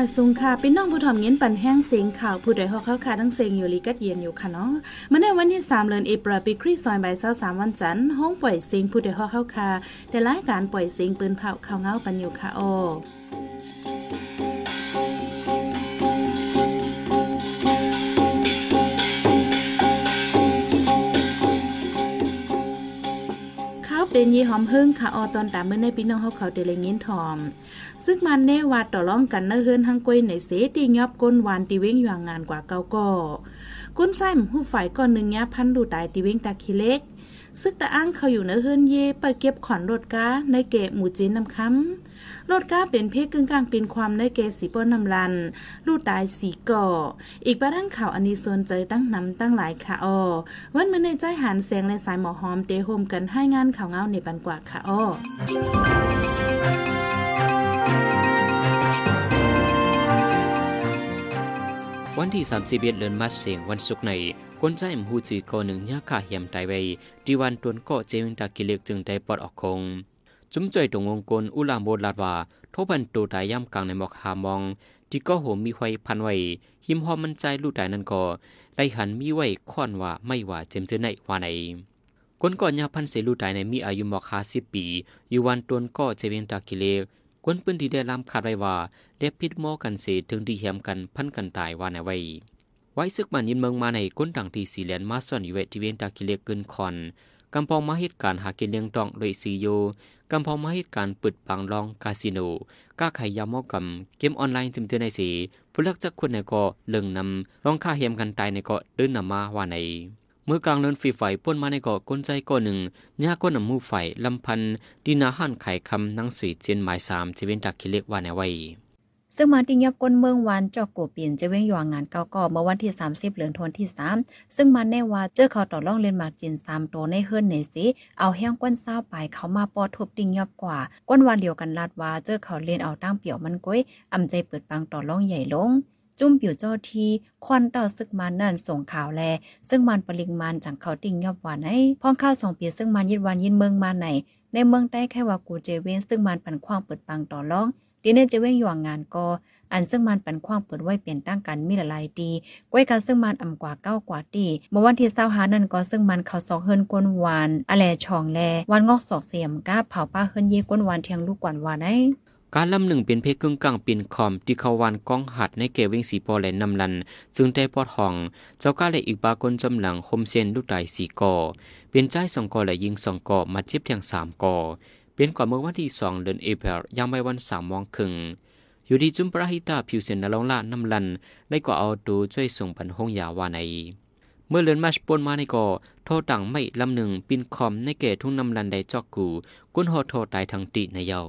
อยสุงค่ะพี่น้องผู้ถ่อมเย็นปันแห้งเสียงข่าวผู้ใดฮอกเข้าค่ะทั้งเสียงอยู่ลีกัดเย็นอยู่ค่ะเนาะมาในวันที่3เดือนเอปรปีคริสต์ศักราสามวันจันทร์ห้องปล่อยเสียงผู้ใดฮอกเข้าค่ะแต่รายการปล่อยเสียงปืนเผาข่าวเงาปันอยู่ค่ะโอ นยี่หอมหึ่งค่ะออตอนตามเมื่อในพี่น้องเขาเขาเดลยินทอม ซึ่งมันเนวาดต่อร้องกันเนเฮินทั้งกวยในเสตียอบก้นหวานตีเว้งอยู่งานกว่าเก่าก็ก้นใจมหูฝ่ายก่อนหนึ่งยาพันดูตายตีเว้งตาขี้เล็ก ซึกตะอ้างเขาอยู่เนเฮือนเย่ไปเก็บขอนรถก้าในเกะหมู่จีนนำคำรถก้าเป็นเพศกึ่งกลางเป็นความในเกสีป้อนนำลัน ลูกตายสีก่อ อีกประดังข่าวอันนี้สนใจตั้งนำตั้งหลายค่ะอ้อวันเมื่อในใจหันแสงและสายหมอหอมเตโฮมกันให้งานข่าวเงาในปันกว่าค่ะอ้อ วันที่ 31เดือนมาเสียงวันศุกร์ในคนใจมหูจีกอหนึ่งยาขาเหียมไตไว้ดีวันตวนก็เจมิงตากิเล็กจึงได้ปลอดออกคง จุ้มใจตรงวงกลอุลามโบลาดว่าทบันตูตายย่ำกลางในหมอกหามอง ที่ก็โหมมีไฟพันไว้ หิมหอมมันใจลูกตายนั่นก็ไล่หันมีไว้ค่อนว่าไม่ว่าเจมเจอในว่าไหนคนก่อนยาพันเสลูตายในมีอายุหมอกหาสิบปีอยู่วันตวนก็เจเวียงตากิเล็ก คนปืนที่ได้ลำขาดไว้ว่าได้พิษโมกันเสถึงที่เหียมกันพันกันตายว่าในไว้ไว้ซึกมันยินเมืองมาในก้นต่างที่สีเหลียนมาส่วนอยู่เวทีเวนตากิเลกเกินคอนกำปองมาเหตุการหากินเลี้ยงตองโดยซีโยกำพอมาให้การปิดปังลองคาสิโนก้าไขยามอกำเกมออนไลน์จิมเจอในสีผู้ลักจักคนในเก็เลิงนำร้องค่าเฮียมกันตายในเก็เดินนำมาว่าใน มื่อกลางเลินฟีไฟป่นมาในเกาะก้นใจก้อนหนึ่งยาก้นนำมูไฟลำพันดินาหันไข่คำนังสวีเจนหมายสามจะเป็นดักคิเล็กว่าในไว้ซึ่งมาติงยับก้นเมืองวานจอกโกเปลี่ยนจะเว้งยวงงานเก่าก่อเมื่อวันที่ 30เหลือนทนที่ 3 ซึ่งมันแน่ว่าเจอเขาต่อร่องเล่นมาจิน3โตในเฮือนในสิเอาแห้งก้นเศร้าไปเขามาปอทุบติงยับกว่า ก้นวานเดียวกันลาดว่าเจอเขาเล่นเอาตั้งเปี่ยวมันก้อยอำใจเปิดปังต่อร่องใหญ่ลง จุ่มปี่วเจ้าทีควันต่อซึกมันนั่นส่งข่าวแล ซึ่งมันปริงมันจังเขาติ่งยอบหวานให้พ้องข้าวสองเปียซึ่งมันยิดวันยินเมืองมาไหน ในเมืองใต้แค่ว่ากูเจเวนซึ่งมันปันควางเปิดปังต่อร่องดีเนจะเว้งหยวงงานก็อันซึ่งมันป็นความเปิดไว้เปลี่ยนตั้งกันมีหลายดีก้อยกันซึ่งมันอ่ำกว่าเก้ากว่าตีเมื่อวันที่เศร้าหานั่นก็ซึ่งมันเขาสอกเฮินกวนหวานอะไรช่องแลวันงอกสอกเสียมก้าเผาป้าเฮินเย่กวนหวานเทียงลูกกวนหวานไอ้ การลำหนึ่งเป็นเพกึ่งกลางปินคอมที่เขาวันกองหัดในเกวิงสีปอแหลนนำลัน ซึ่งได้ปอดห้อง เจ้าก้าและอีกบากนจำหลังคมเซนลูกไดสีกอเป็นใจสองกอและยิงสองกอมาเจ็บเทียงสามกอเป็นก่อนเมื่อวันที่สองเดือนเอพริลยังไม่วันสามมองครึ่งอยู่ดีจุมปราหิตาผิวเส้นนลองละนำลันได้ก็เอาดูช่วยส่งปันห้องยาว่าในเมื่อเลือนมาชปนมาในก็โทษต่างไม่ลำหนึ่งปินคอมในเกทุ่งนำลันได้จอกกู กุนหอโทตายทางติในเยา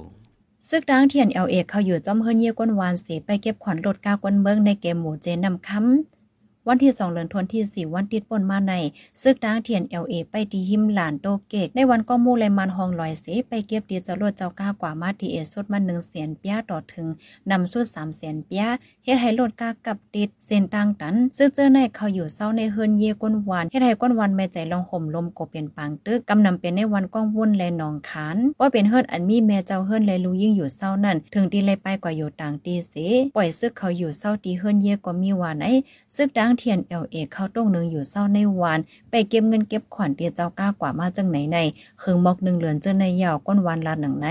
ซึกดังเทียนเอลเอกเขาอยู่จอมเฮิรนเยก้นวานสีไปเก็บขวัญรถก้าวกวนเมืองในเกมหมูเจนนำคำ วันที่สองเดือนธันวาคมวันติดปนมาในซึกดางเทียนเอลเอไปดีหิมหลานโตเกกในวันก็มู่เลยมันหองลอยเสไปเก็บดีจรวดเจ้าก้ากว่ามาทีเอสุดมาหนึ่งเสียนเปียต่อถึงนำสุดสามเสียนเปียเฮ็ดให้รถกากับติดเส้นต่างตันซึ่งเจอในเขาอยู่เศร้าในเฮือนเยก้นวันเฮ็ดให้ก้นวันแม่ใจลองห่มลมกบเปลี่ยนปางตึกกำนำเป็นในวันก้องวุ่นแลนองขานว่าเป็นเฮือนอันมีแม่เจ้าเฮือนเลยรู้ยิ่งอยู่เศร้านั่น ถึงตีเลยไปกว่าอยู่ต่างตีเสปล่อยซึกเขาอยู่เศร้าตีเฮือนเยก็มีวานไอซึกดังเทียนเอลเอเข้าต้งหนึ่งอยู่เศร้าในวาน ไปเก็บเงินเก็บขวัญเตียเจ้าก้ากว่ามาจังไหนในคืงมอกหนึ่งเหลือนเจอในยาวก้นวันลาหนังไหน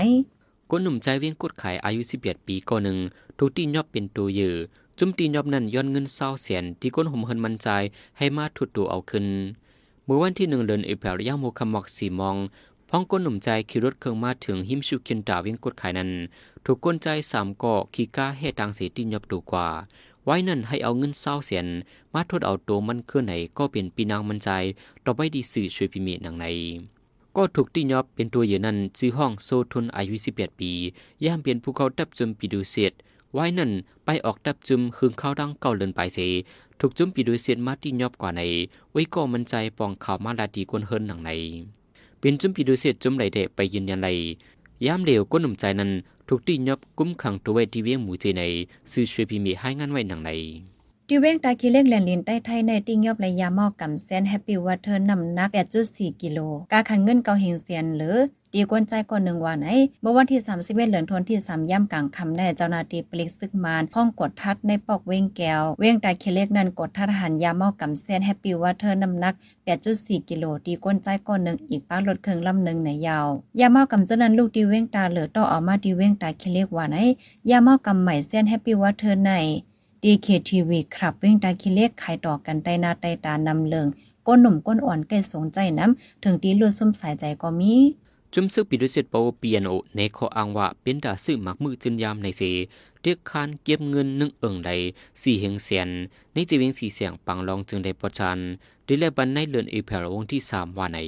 ก้นหนุ่มใจเวียงกุดขายอายุ11ปีก็หนึ่งทุกที่ยอบเป็นตัวยือจุ่มตียอบนั้นย้อนเงินเศร้าเสียนที่ก้นห่มเฮินมันใจให้มาถุดตัวเอาขึ้นเมื่อวันที่หนึ่งเดือนเอพริลย่างโมคำมอกสีมองพ้องก้นหนุ่มใจขี่รถเครื่องมาถึงหิมชูคินตาวียงกุดขายนั้น ถูกก้นใจสามก่อขี่ก้าให้ตังเสียตียอบตัวกว่า ไว้นั่นให้เอาเงินเศร้าเสียน มาทดเอาตัวมันเคลื่อนไหนก็เป็นปีนางมันใจ ต่อไปดีสื่อช่วยพิมีหนังใน ก็ถูกตียอบเป็นตัวอยู่นั้นซื้อห้องโซทุนอายุ 18 ปี ย่ามเปลี่ยนภูเขาตับจุมปีดูเสียดไว้นั่นไปออกตับจุมหึงเข้าดังเก่าเลินไปเสถูกจุมปีดูเสียดมาตียอบกว่าใน ไว้ก็มันใจปองข่าวมาลาดีกวนเฮินหนังใน เป็นจุมปีดูเสียดจุมไหลเดะไปยืนยันไหลยามเหลวก็หนุ่มใจนั้น ပလုတိညပ်ကုမ်ခန့်တဝဲတီဝဲမူချေနေဆူရွှေပီမီဟိုင်ငန်ဝဲနန်နိုင် ยพิมีให้งานไว้หนังในที่เว้งตาคิเล็กแหลนลินใต้ไทยในติ้งยอบระยะมอกกำเซนแฮปปี้วอเตอร์น้ำหนัก 8.4 กิโลกาคันเงินเกาเฮงเซียนหรือดีกวนใจก่อนหนึ่งวันไหนเมื่อวันที่31เหลือนทนที่3ย่ำกลางคำแน่เจ้าหน้าที่ปลิกซึกมานห้องกดทัดในปอกเว้งแก้ว เว้งตาเคเล็กนั้นกดทัดหันยามากำเส้นแฮปปี้วอเทอร์น้ำหนัก 8.4 กิโลดีกวนใจก่อนหนึ่งอีกป้าลดเครื่องลำหนึ่งในยาว ยามากำเจ้านั้นลูกดีเว้งตาเหลือต่อออกมาดีเว้งตาเคเล็กว่าไหนยามากำใหม่เส้นแฮปปี้วอเทอร์ใน DKTV ครับเว้งตาคิเลกขายต่อกันใต้นาใต้ตานำเลิงก้นหนุ่มก้นอ่อนใกล้สงใจน้ำถึงตีลือดซุ่มสายใจก็มีจุมซึกปิดุสิตปาวเปียนโอในขออ้างว่าเป็นดาซื้อมักมือจึนยามในเสเรียกคานเก็บเงินนึ่งเอิงใดสี่เฮงเสียนในจีเวงสี่เสียงปังลองจึงได้ประชันดิเลบันในเลือนเอเพลวงที่สามว่าใน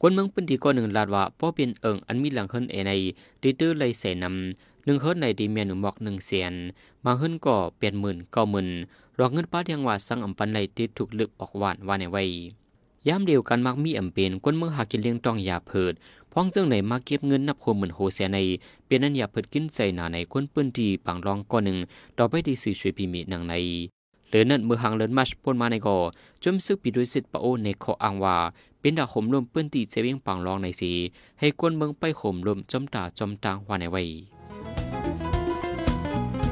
คนเมืองปืนดีก็หนึ่งลาดว่าป้อเป็นเอิงอันมีหลังเฮินเอในดิเตอร์เลยใส่นำ หนึ่งเฮินในดีเมียนุบอกหนึ่งเสียนมาเฮินก็เปลี่ยนหมื่นเก้าหมื่นรองเงินป้ายังว่าสังอัมปันในที่ถูกลึกออกหวานว่าในไว้ยามเดียวกันมักมีอำเป็นคนเมืองหากินเลี้ยงต้องยาเพิดพ้องเจ้งไหนมาเก็บเงินนับโคมเหมือนโฮเสียในเป็นนั้นยาเพิดกินใส่หนาในคนปื้นดีปังรองก้อนหนึ่งต่อไปดีสื่อช่วยพิมีหนังในเหลือนั่นเมื่อหางเลินมัชปนมาในก่อจมซึกปีด้วยสิทธิ์ปะโอในขออังว่า เป็นดาขมลมปื้นตีเจวิงปังรองในสีให้คนเมืองไปขมลมจมตาจมตางว่าในไว้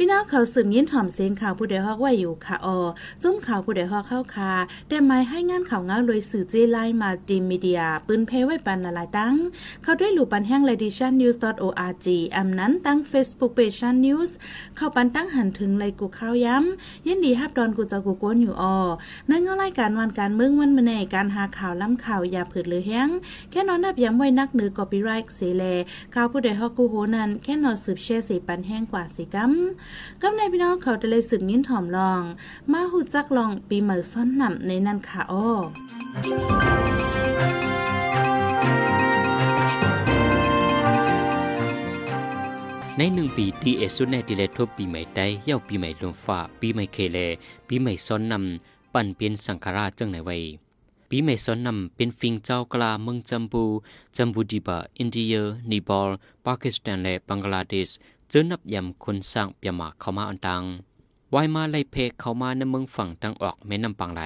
พี่น้องเขาสืบยินถ่อมเสียงข่าวผู้ใดฮอกว่าอยู่ค่ะออจุ้มข่าวผู้ใดฮอกเข้าคาแต่ไม่ให้งานข่าวเงาเลยสื่อเจไลมาดีมีเดียปืนเพไว้ปันละลายตั้ง เข้าด้วยหลู่ปันแห้งเลดิชันนิวส์ .org อำนั้นตั้ง Facebook Page ชันนิวส์เข้าปันตั้งหันถึงเลยกูข้าวย้ำยินดีฮับดอนกูจะกูก้นอยู่ออในเงารายการวันการเมืองวันมื้อในการหาข่าวล้ำข่าวอย่าเผิดเลยแห้งแค่นอนนับย้ำไว้นักเหนือกอปีไรค์เสแลข่าวผู้ใดฮอกกูโหนั้นแค่นอนสืบแช่สีปันแห้งกว่าสิกัมกำในพี่น้องเขาจะเลยสืบนิ้นถ่อมลอง มาหูจักลองปีใหม่ซ้อนนำในนันค่ะอ้อในหนึ่งปีที่เอสุดในดิเลทบปีใหม่ได้เย่าปีใหม่ลมฟ้าปีใหม่เคเลปีใหม่ซ้อนนำปั่นเป็นสังขาราจังไหนไว้ปีใหม่ซ้อนนำเป็นฟิงเจ้ากลาเมืองจัมบูจัมบูดีบาอินเดียนีบอลปากีสถานและบังกลาเทศ จอนับยำคนสร้างเปียมาเข้ามาอันตังวายมาไล่เพกเข้ามาในเมืองฝั่งตังออกแม่น้ำปังไหล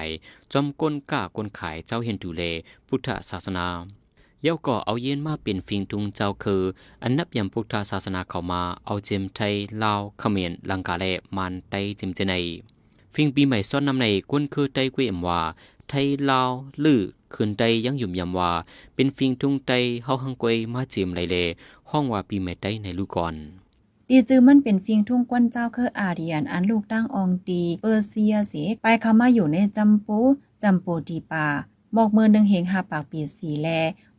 จอมก้นก้าก้นขายเจ้าเห็นดูเล พุทธศาสนาเย้าก่อเอาเย็นมาเป็นฟิงทุงเจ้าคือ อันนับยำพุทธศาสนาเข้ามาเอาเจมไทยลาวเขมรลังกาเลมันไตจิมเจในฟิงปีใหม่ซ้อนนำในก้นคือไตกุ้ยเอ็มว่าไทยลาวลือคืนไตยังยุ่มยำว่า เป็นฟิงทุงไตเฮาหังกวยมาเจมไรเลห้องว่าปีใหม่ไตในลูกก่อน ดีจือมันเป็นฟิงทุ่งก้นเจ้าคืออาเดียนอันลูกตั้งองตีเปอร์เซียเสไปเข้ามาอยู่ในจำปูจำปูดีป่าบอกเมือหนึ่งเหงหาปากปีสีแล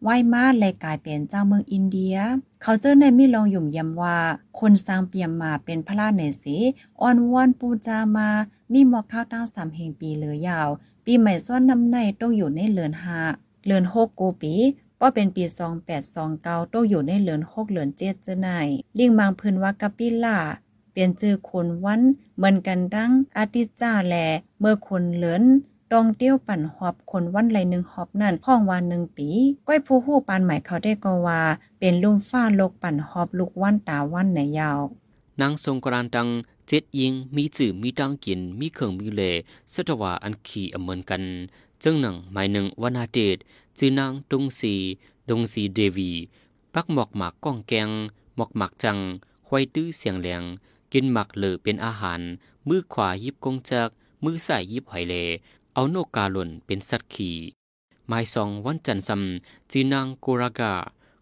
ไหวมาเลยกลายเป็นเจ้าเมืองอินเดีย เขาเจอในมิลองหยุ่มยำว่า คนสร้างเปียมมาเป็นพระราชเนสีอ่อนวอนปูจามา มีหมอกข้าวตั้งสามเหงปีเหลือยาว ปีใหม่ซ้อนน้ำในต้องอยู่ในเลือนหาเลือนหกโกปี ก็เป็นปี 2829โตอยู่ในเหลือน6เหลือน7เจอไหนลิงบางพื้นว่ากะปิล่าเปลี่ยนชื่อคนวันเหมือนกันดังอาทิจ้าแล เมื่อคนเหลือนดองเตี้ยวปั่นหอบคนวันไหลหนึ่งหอบนั่นห้องวันหนึ่งปี ก้อยผู้หู้ปานใหม่เขาได้ก็ว่า เป็นลุ่มฟ้าโลกปั่นหอบลูกวันตาวันไหนยาวนางทรงกรานดังเจ็ดยิงมีจื่อมีดังกิน มีเขิงมีเลสตวาอันขี่อเมือนกัน จึงหนังหมายหนึ่งวนาเดช จือนางตุงสีดงสีเดวีปักหมอกหมากก้องแกงหมอกหมากจังหวยตื้อเสียงแหลงกินหมักเหลือเป็นอาหาร มือขวายิบกงจัก มือซ้ายยิบหอยเลเอาโนกาหล่นเป็นสัตว์ขี่ไม้สองวันจันทร์ซัมจีนางโกรากา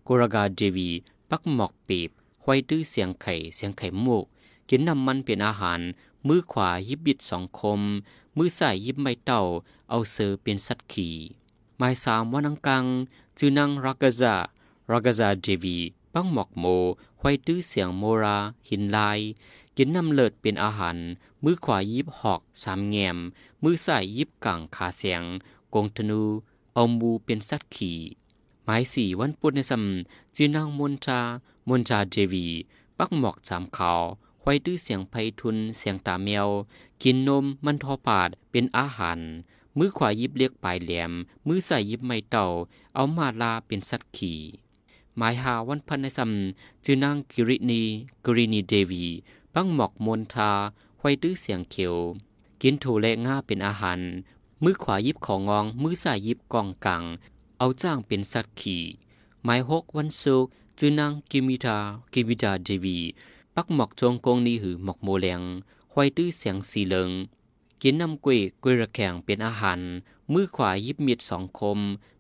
โกรากาเดวี ปักหมอกปีบหวยตื้อเสียงไข่เสียงไข่มุกกินน้ำมันเป็นอาหาร มือขวายิบบิดสองคม มือซ้ายยิบไม้เต่า เอาเสือเป็นสัตว์ขี่ หมายสามวันังกัง จือนางรักษารักษาเจวี ปังหมอกโมหวยตื้อเสียงโมรา หินลาย กินน้ำเลิดเป็นอาหาร มือขวายิบหอกสามแงม มือซ้ายยิบกังขาเสียง กงธนูเอามูเป็นสัตว์ขี่ หมายสี่วันปุณในซัมจือนางมนชามนชาเจวี ปักหมอกสามขาวหวยตื้อเสียงไพทุนเสียงตาแมว กินนมมันทอปาดเป็นอาหาร มือขวายิบเลียกปลายแหลม มือใส่ยิบไม้เต่า เอามาลาเป็นสัตว์ขี่ หมายหาวันพันในซัมจือนางกิรินีกรินีเดวีปังหมอกมนทาไว้ตื้อเสียงเขียว กินถูและง่าเป็นอาหาร มือขวายิบของงอง มือใส่ยิบกองกัง เอาจ้างเป็นสัตว์ขี่ หมายหกวันศุกร์จือนางกิมิตากิมิตาเดวี ปักหมอกจงกงนี้หือหมอกโมแลงไว้ตื้อเสียงสีเหลิง กินน้ำกล้ยกล้ยระแข็งเป็นอาหาร มือขวายิบมีดสองคม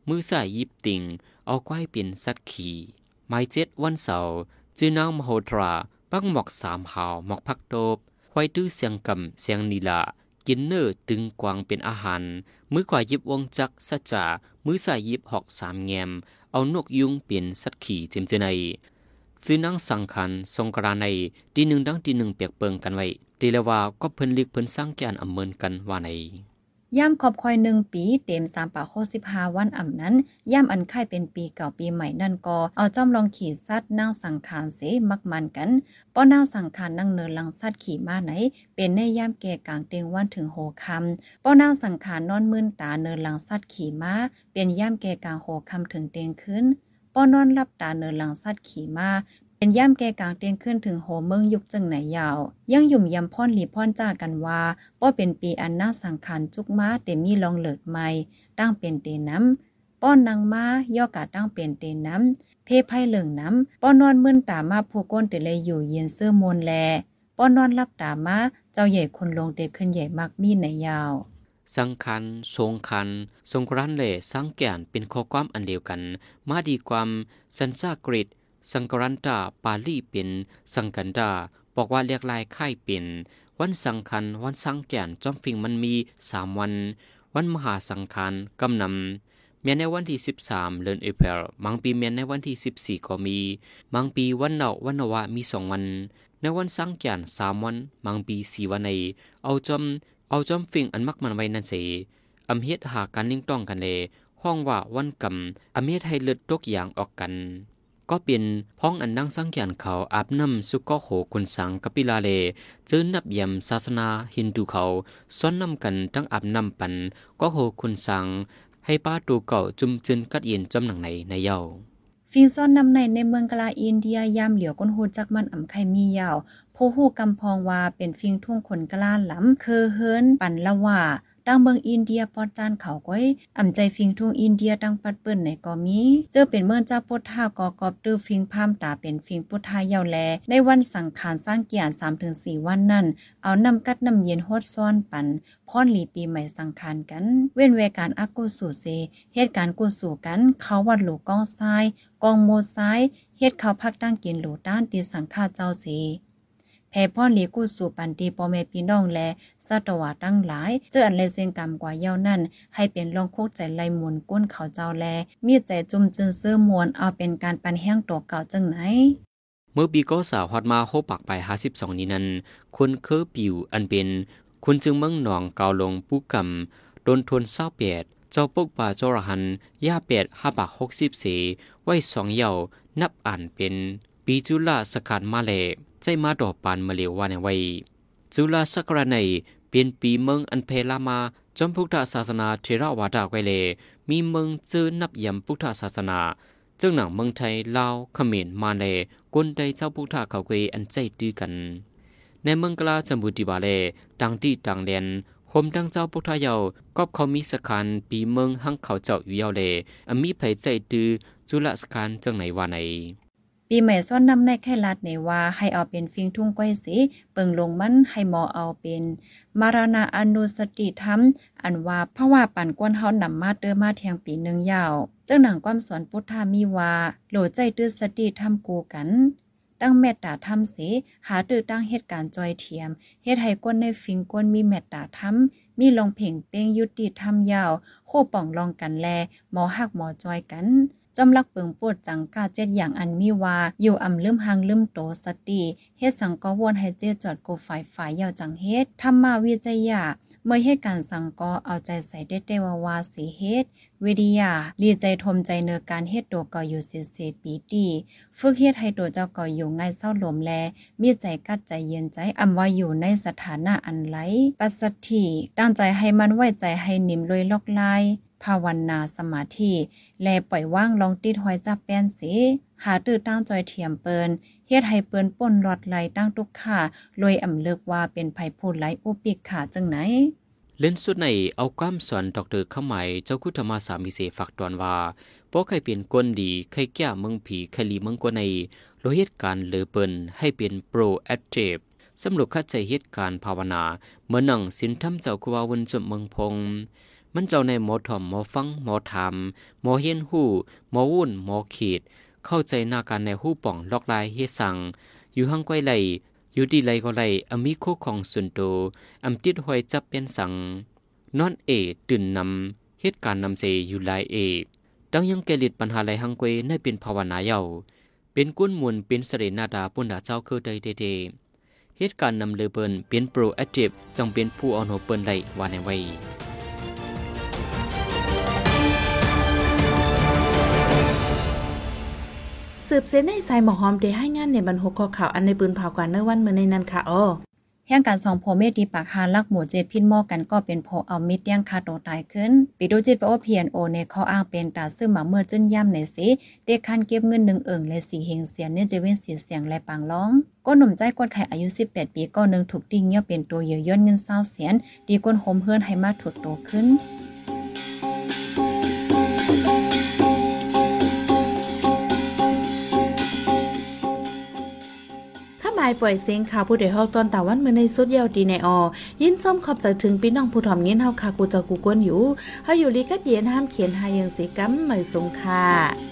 มือซ้ายยิบติ่ง เอาก้อยเป็นสัตว์ขี่ไม้เจ็ดวันเสาร์จื้อนางมโหตรา ปักหมอกสามหาวหมอกพักโตบไว้ตื้อเสียงกำเสียงนีละกินเนอร์ตึงกวางเป็นอาหาร มือขวายิบวงจักสัจจา มือซ้ายยิบหอกสามแงม เอานกยุงเป็นสัตว์ขี่จิมเจในจื้อนางสังขันสงกรานในทีหนึ่งดังทีหนึ่งเปียกเปิงกันไว้ ตีละว่าก็เพิ่นลิกเพิ่นสร้างแกนอำเมินกันว่าในย่ำขอบคอยหนึ่งปีเต็มสามป่าโคสิบห้าวันอ่ำนั้นย่ำอันค่ายเป็นปีเก่าปีใหม่นั่นก็เอาจอมลองขี่สัตว์นั่งสังขารเสมักมันกันป้อนั่งสังขารนั่งเนินลังสัตว์ขี่มาไหน เป็นในย่ำแก่กลางเตียงวันถึงโหคำป้อนั่งสังขารนอนมื่นตาเนินลังสัตว์ขี่มาเป็นย่ำแก่กลางโหคำถึงเตียงขึ้นป้อนอนรับตาเนินลังสัตว์ขี่มา เป็นย่ำแก่กลางเตียงขึ้นถึงโหเมืองยุคจังไหนยาว ยังยุ่มยำพ่อนหลีพ่อนจ้ากันว่าป้อเป็นปีอันน่าสังขารจุกม้าเตมีลองเลิดใหม่ตั้งเป็นเตน้ำป้อนนางม้าย่อกะตั้งเป็นเตน้ำเพไพ่เหลืองน้ำป้อนนอนมื่นตามาผู้ก้นเตเลยอยู่เย็นเสื้อมนแลป้อนนอนรับตามาเจ้าใหญ่คนลงเตขึ้นใหญ่มากมีในยาวสังคันทรงคัน ทรงรันเล่สังแก่นเป็นข้อความอันเดียวกัน มาดีความสันซากฤต สังกรันตาปาลีเป็น สังกันดาบอกว่าเรียกลายค่ายเป็น วันสังคัน วันสังแก่นจอมฟิงมันมีสามวัน วันมหาสังคารกำนำเมียนในวันที่สิบสามเดือนเอพริลบางปีเมียนในวันที่สิบสี่ก็มี บางปีวันเนาวันนวะมีสองวัน ในวันสังแก่นสามวัน บางปีสี่วันใน เอาจอมเอาจอมฟิงอันมักมันไว้นั่นเสอำเฮ็ดหาการลิงต้องกันเลยห้องว่าวันกำอเฮ็ดให้เลือดตกอย่างออกกัน ก็เป็นพ้องอันดังสังเกียนเขาอาบน้ำสุก็โหคุณสังกปิลาเลเจอนับยำศาสนาฮินดูเขาซ้อนนำกันตั้งอาบน้ำปันก็โหคุณสังให้ป้าตูเก่าจุมจึนกัดเย็นจำหนังไหนในเยาฟิงซ่อนนำในในเมืองกลาอินเดียยามเหลียวก้นโหจักมันอ่ำไข่มียาวโพหูกำพองว่าเป็นฟิงทุ่งขนกล้าล้ำเคอเฮินปันละว่า ดังเมืองอินเดียปอดจานเขาก้อยอ่ำใจฟิงทุ่งอินเดียดังปัดเปิ้นในก็มี เจอเป็นเมืองเจ้าพุทธากอกอบตื้อฟิงพามตาเป็นฟิงพุทธายาวแล ในวันสังขารสร้างเกียรติ3-4วันนั้น เอานำกัดนำเย็นโฮดซ้อนปันพรหลีปีใหม่สังขารกัน เว้นเวการอักกุสูเซเหตุการณ์กุสูกัน เขาวัดหลูกองซ้ายกองโมซ้ายเฮ็ดเขาพักตั้งกินหลูด้านตีสังฆาเจ้าเส แพ่พ่อเลีกู้สู่ปันตีปอแม่พี่น้องและสัตวาตั้งหลาย เจออันเลเซงกรรมกว่าเย้านั่น ให้เป็นลองโคกใจไล่มวนก้นเขาเจ้าแล มีใจจุ่มจึงเสื้อมวนเอาเป็นการปันแห้งตัวเก่าจังไหนเมื่อปีก็สาวฮอดมาโฮปักไปห้าสิบสองนี้นั้นคุณเคอปิวอันเป็นคุณจึงเมืองหนองเกาลงปุกกำโดนทนเศร้าเปียดเจ้าปกป่าเจรหันย่าเปียดห้าปากหกสิบสี่ไว้สองเยานับอ่านเป็นปีจุลาสกัดมาเล ใจมาดอปานมาเลววานไว้จุลาสักระในเป็นปีเมืองอันเพลามาจอมพุทธศาสนาเทระวาดาไวเล มีเมืองเจอนับยำพุทธศาสนาจึงหนังเมืองไทยลาวเขมรมาเลกนใดเจ้าพุทธเขาเกอันใจดื้อกัน ในเมืองกลาจมุติบาเลต่างที่ต่างแดนโฮมดังเจ้าพุทธเยาก็เขามีสคันปีเมืองหังเขาเจ้าอยู่ยาวเลอมีไผใจดื้อจุลสคันจังไหนวาไหน ปีใหม่ซ้อนนำในแค่ลัดในว่าให้เอาเป็นฟิงทุ่งก้อยสีเปิงลงมันให้หมอเอาเป็น มารณาอนุสติธรรม อันว่าเพราะว่าปั่นก้นเฮานำมาเตอมาเทียงปีหนึ่งยาวเจ้าหนังความสอนพุทธามีว่าโหลใจตื้อสติธรรมกูกันตั้งเมตตาธรรมเสหาตื้อตั้งเหตุการณ์จอยเทียมเฮ็ดให้ก้นในฟิงก้นมีเมตตาธรรม มีลองเพ่งเป้งยุติธรรมยาว โคป่องลองกันแลหมอหักหมอจอยกัน จอมลักเปิงปวดจังกาเจ็ดอย่างอันมีว่า อยู่อ่ำลืมหังลืมโตสติเฮ็ดสังก็วนให้เจจอดโกฝ่ายฝ่ายยาวจังเฮ็ดธรรมาวิจยาเมื่อเหตุการณ์สังก็เอาใจใส่ได้ได้วาวาสีเฮ็ดวิทยาลีใจทมใจเนอการเฮ็ดตัวก่ออยู่เสียเสปีตีฝึกเฮ็ดให้ตัวเจ้าก่ออยู่ง่ายเศร้าลมแล มีใจกัดใจเย็นใจอำว่าอยู่ในสถานะอันไหลปัสสัทธิตั้งใจให้มันไว้ใจให้นิ่มลอยลอกลาย ภาวนาสมาธิแลปล่อยว่างลองติดหอยจับแป้นสิหาตื้อตั้งจอยเทียมเปินเฮ็ดให้เปิ้นป่นหลอดไหลตั้งทุกข่าลอยอ่ำเลิกว่าเป็นภัยพูดไหลอุปิกขาจังไหนเล่นสุดในเอาความสอนดอกเตอร์ข้าใหมายเจ้าคุธรรมาสามิเสฝักตอนว่าเพวกใครเป็นก้นดีใครแก้เมืองผีใครลีเมืองกว่าในโลเหตุการเหลือเปินให้เป็นโปรแอคทีฟสำหรับเข้าใจเหตุการณ์ภาวนาเมื่อนั่งสินทำเจ้าคุวาวนจมเมืองพง มันเจ้าในหมอถอมหมอฟังหมอถามหมอเฮียนหู้หมอวุ่นหมอขีด เข้าใจหน้าการในหู้ป่องลอกลายเฮสัง อยู่ห้างไกวไหลอยู่ดีไหลก็ไหลอมีโคของส่วนโตอำติดหอยจับเป็นสัง นอนเอตื่นนำเหตุการณ์นำเสอยู่หลายเอดังยังแกลิดปัญหาไหลหังเกวในเป็นภาวนาเยาเป็นกุ้นมวลเป็นเสรนาดาปุณดาเจ้าคือใดเดเดเหตุการณ์นำเลเบินเป็นโปรแอคทีฟจังเป็นผู้เอาโนเปินไหลวาในไว้ สืบเส้นในสายหมอหอมได้ให้งานในบรรหกข้อข่าวอันในปืนเผากว่าเนื้อวันเมื่อในนั้นค่ะอ้อแห่งการสองโพเมตีปากหาลักหมูเจพินมอกันก็เป็นโพเอามิดย่างคาโตตายขึ้นปิดูจิตปโอเพียนโอในข้ออ้างเป็นตาซึ่งมาเมื่อจุนย่ำในสิเด็กคันเก็บเงินหนึ่งเอิงและสีเฮงเสียเนื่อจะเว้นเสียเสียงและปังร้อง ก็หนุ่มใจกดไข่อายุ 18 ปีก็นึงถูกติ้งเงี้ยเป็นตัวเยอะย่นเงินเศร้าเสียนดีก้นโฮมเฮือนให้มาถูกโตขึ้น ปล่อยเสียงข่าวผู้ใดฮอกตอนตาวันเมื่อในสุดยาวดีในออ ยินส้มขอบใจถึงพี่น้องผู้ถ่อมเงินเฮาคากูจะกูกวนอยู่เฮาอยู่ลีกัดเย็นห้ามเขียนหายังสีกัมเหมยสงค่ะ